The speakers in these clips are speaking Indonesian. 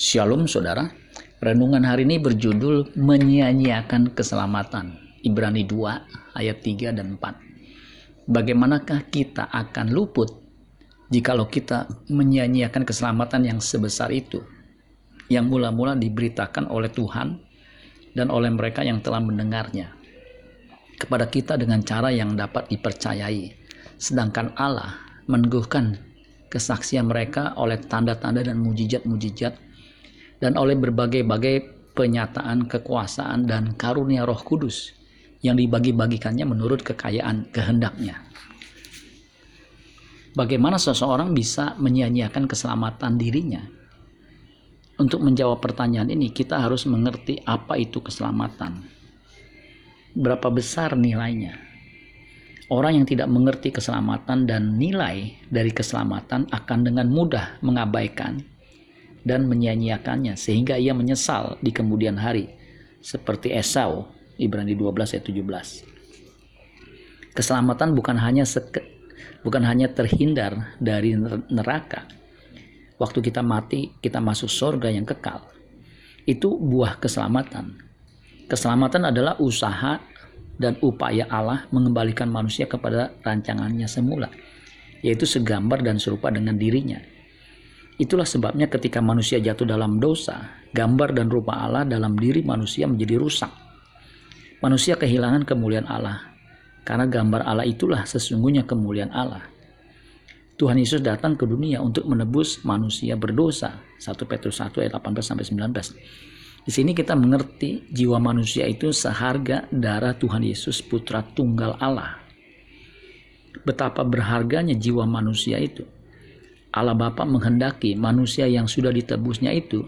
Shalom saudara, renungan hari ini berjudul Menyia-nyiakan Keselamatan, Ibrani 2 ayat 3 dan 4. Bagaimanakah kita akan luput jikalau kita menyia-nyiakan keselamatan yang sebesar itu, yang mula-mula diberitakan oleh Tuhan dan oleh mereka yang telah mendengarnya? Kepada kita dengan cara yang dapat dipercayai, sedangkan Allah meneguhkan kesaksian mereka oleh tanda-tanda dan mujizat-mujizat dan oleh berbagai-bagai penyataan kekuasaan dan karunia Roh Kudus yang dibagi-bagikannya menurut kekayaan kehendaknya. Bagaimana seseorang bisa menyia-nyiakan keselamatan dirinya? Untuk menjawab pertanyaan ini, kita harus mengerti apa itu keselamatan. Berapa besar nilainya? Orang yang tidak mengerti keselamatan dan nilai dari keselamatan akan dengan mudah mengabaikan dan menyia-nyiakannya sehingga ia menyesal di kemudian hari seperti Esau Ibrani 12 ayat 17. Keselamatan bukan hanya seke, bukan hanya terhindar dari neraka. Waktu kita mati, kita masuk surga yang kekal. Itu buah keselamatan. Keselamatan adalah usaha dan upaya Allah mengembalikan manusia kepada rancangannya semula, yaitu segambar dan serupa dengan dirinya. Itulah sebabnya ketika manusia jatuh dalam dosa, gambar dan rupa Allah dalam diri manusia menjadi rusak. Manusia kehilangan kemuliaan Allah, karena gambar Allah itulah sesungguhnya kemuliaan Allah. Tuhan Yesus datang ke dunia untuk menebus manusia berdosa. 1 Petrus 1 ayat 18 sampai 19. Di sini kita mengerti jiwa manusia itu seharga darah Tuhan Yesus putra tunggal Allah. Betapa berharganya jiwa manusia itu. Allah Bapa menghendaki manusia yang sudah ditebusnya itu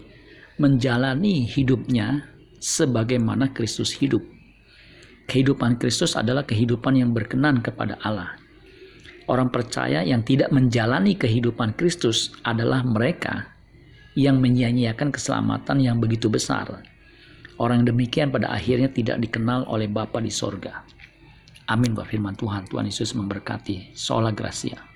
menjalani hidupnya sebagaimana Kristus hidup. Kehidupan Kristus adalah kehidupan yang berkenan kepada Allah. Orang percaya yang tidak menjalani kehidupan Kristus adalah mereka yang menyia-nyiakan keselamatan yang begitu besar. Orang demikian pada akhirnya tidak dikenal oleh Bapa di sorga. Amin buat firman Tuhan. Tuhan Yesus memberkati. Sola Gracia.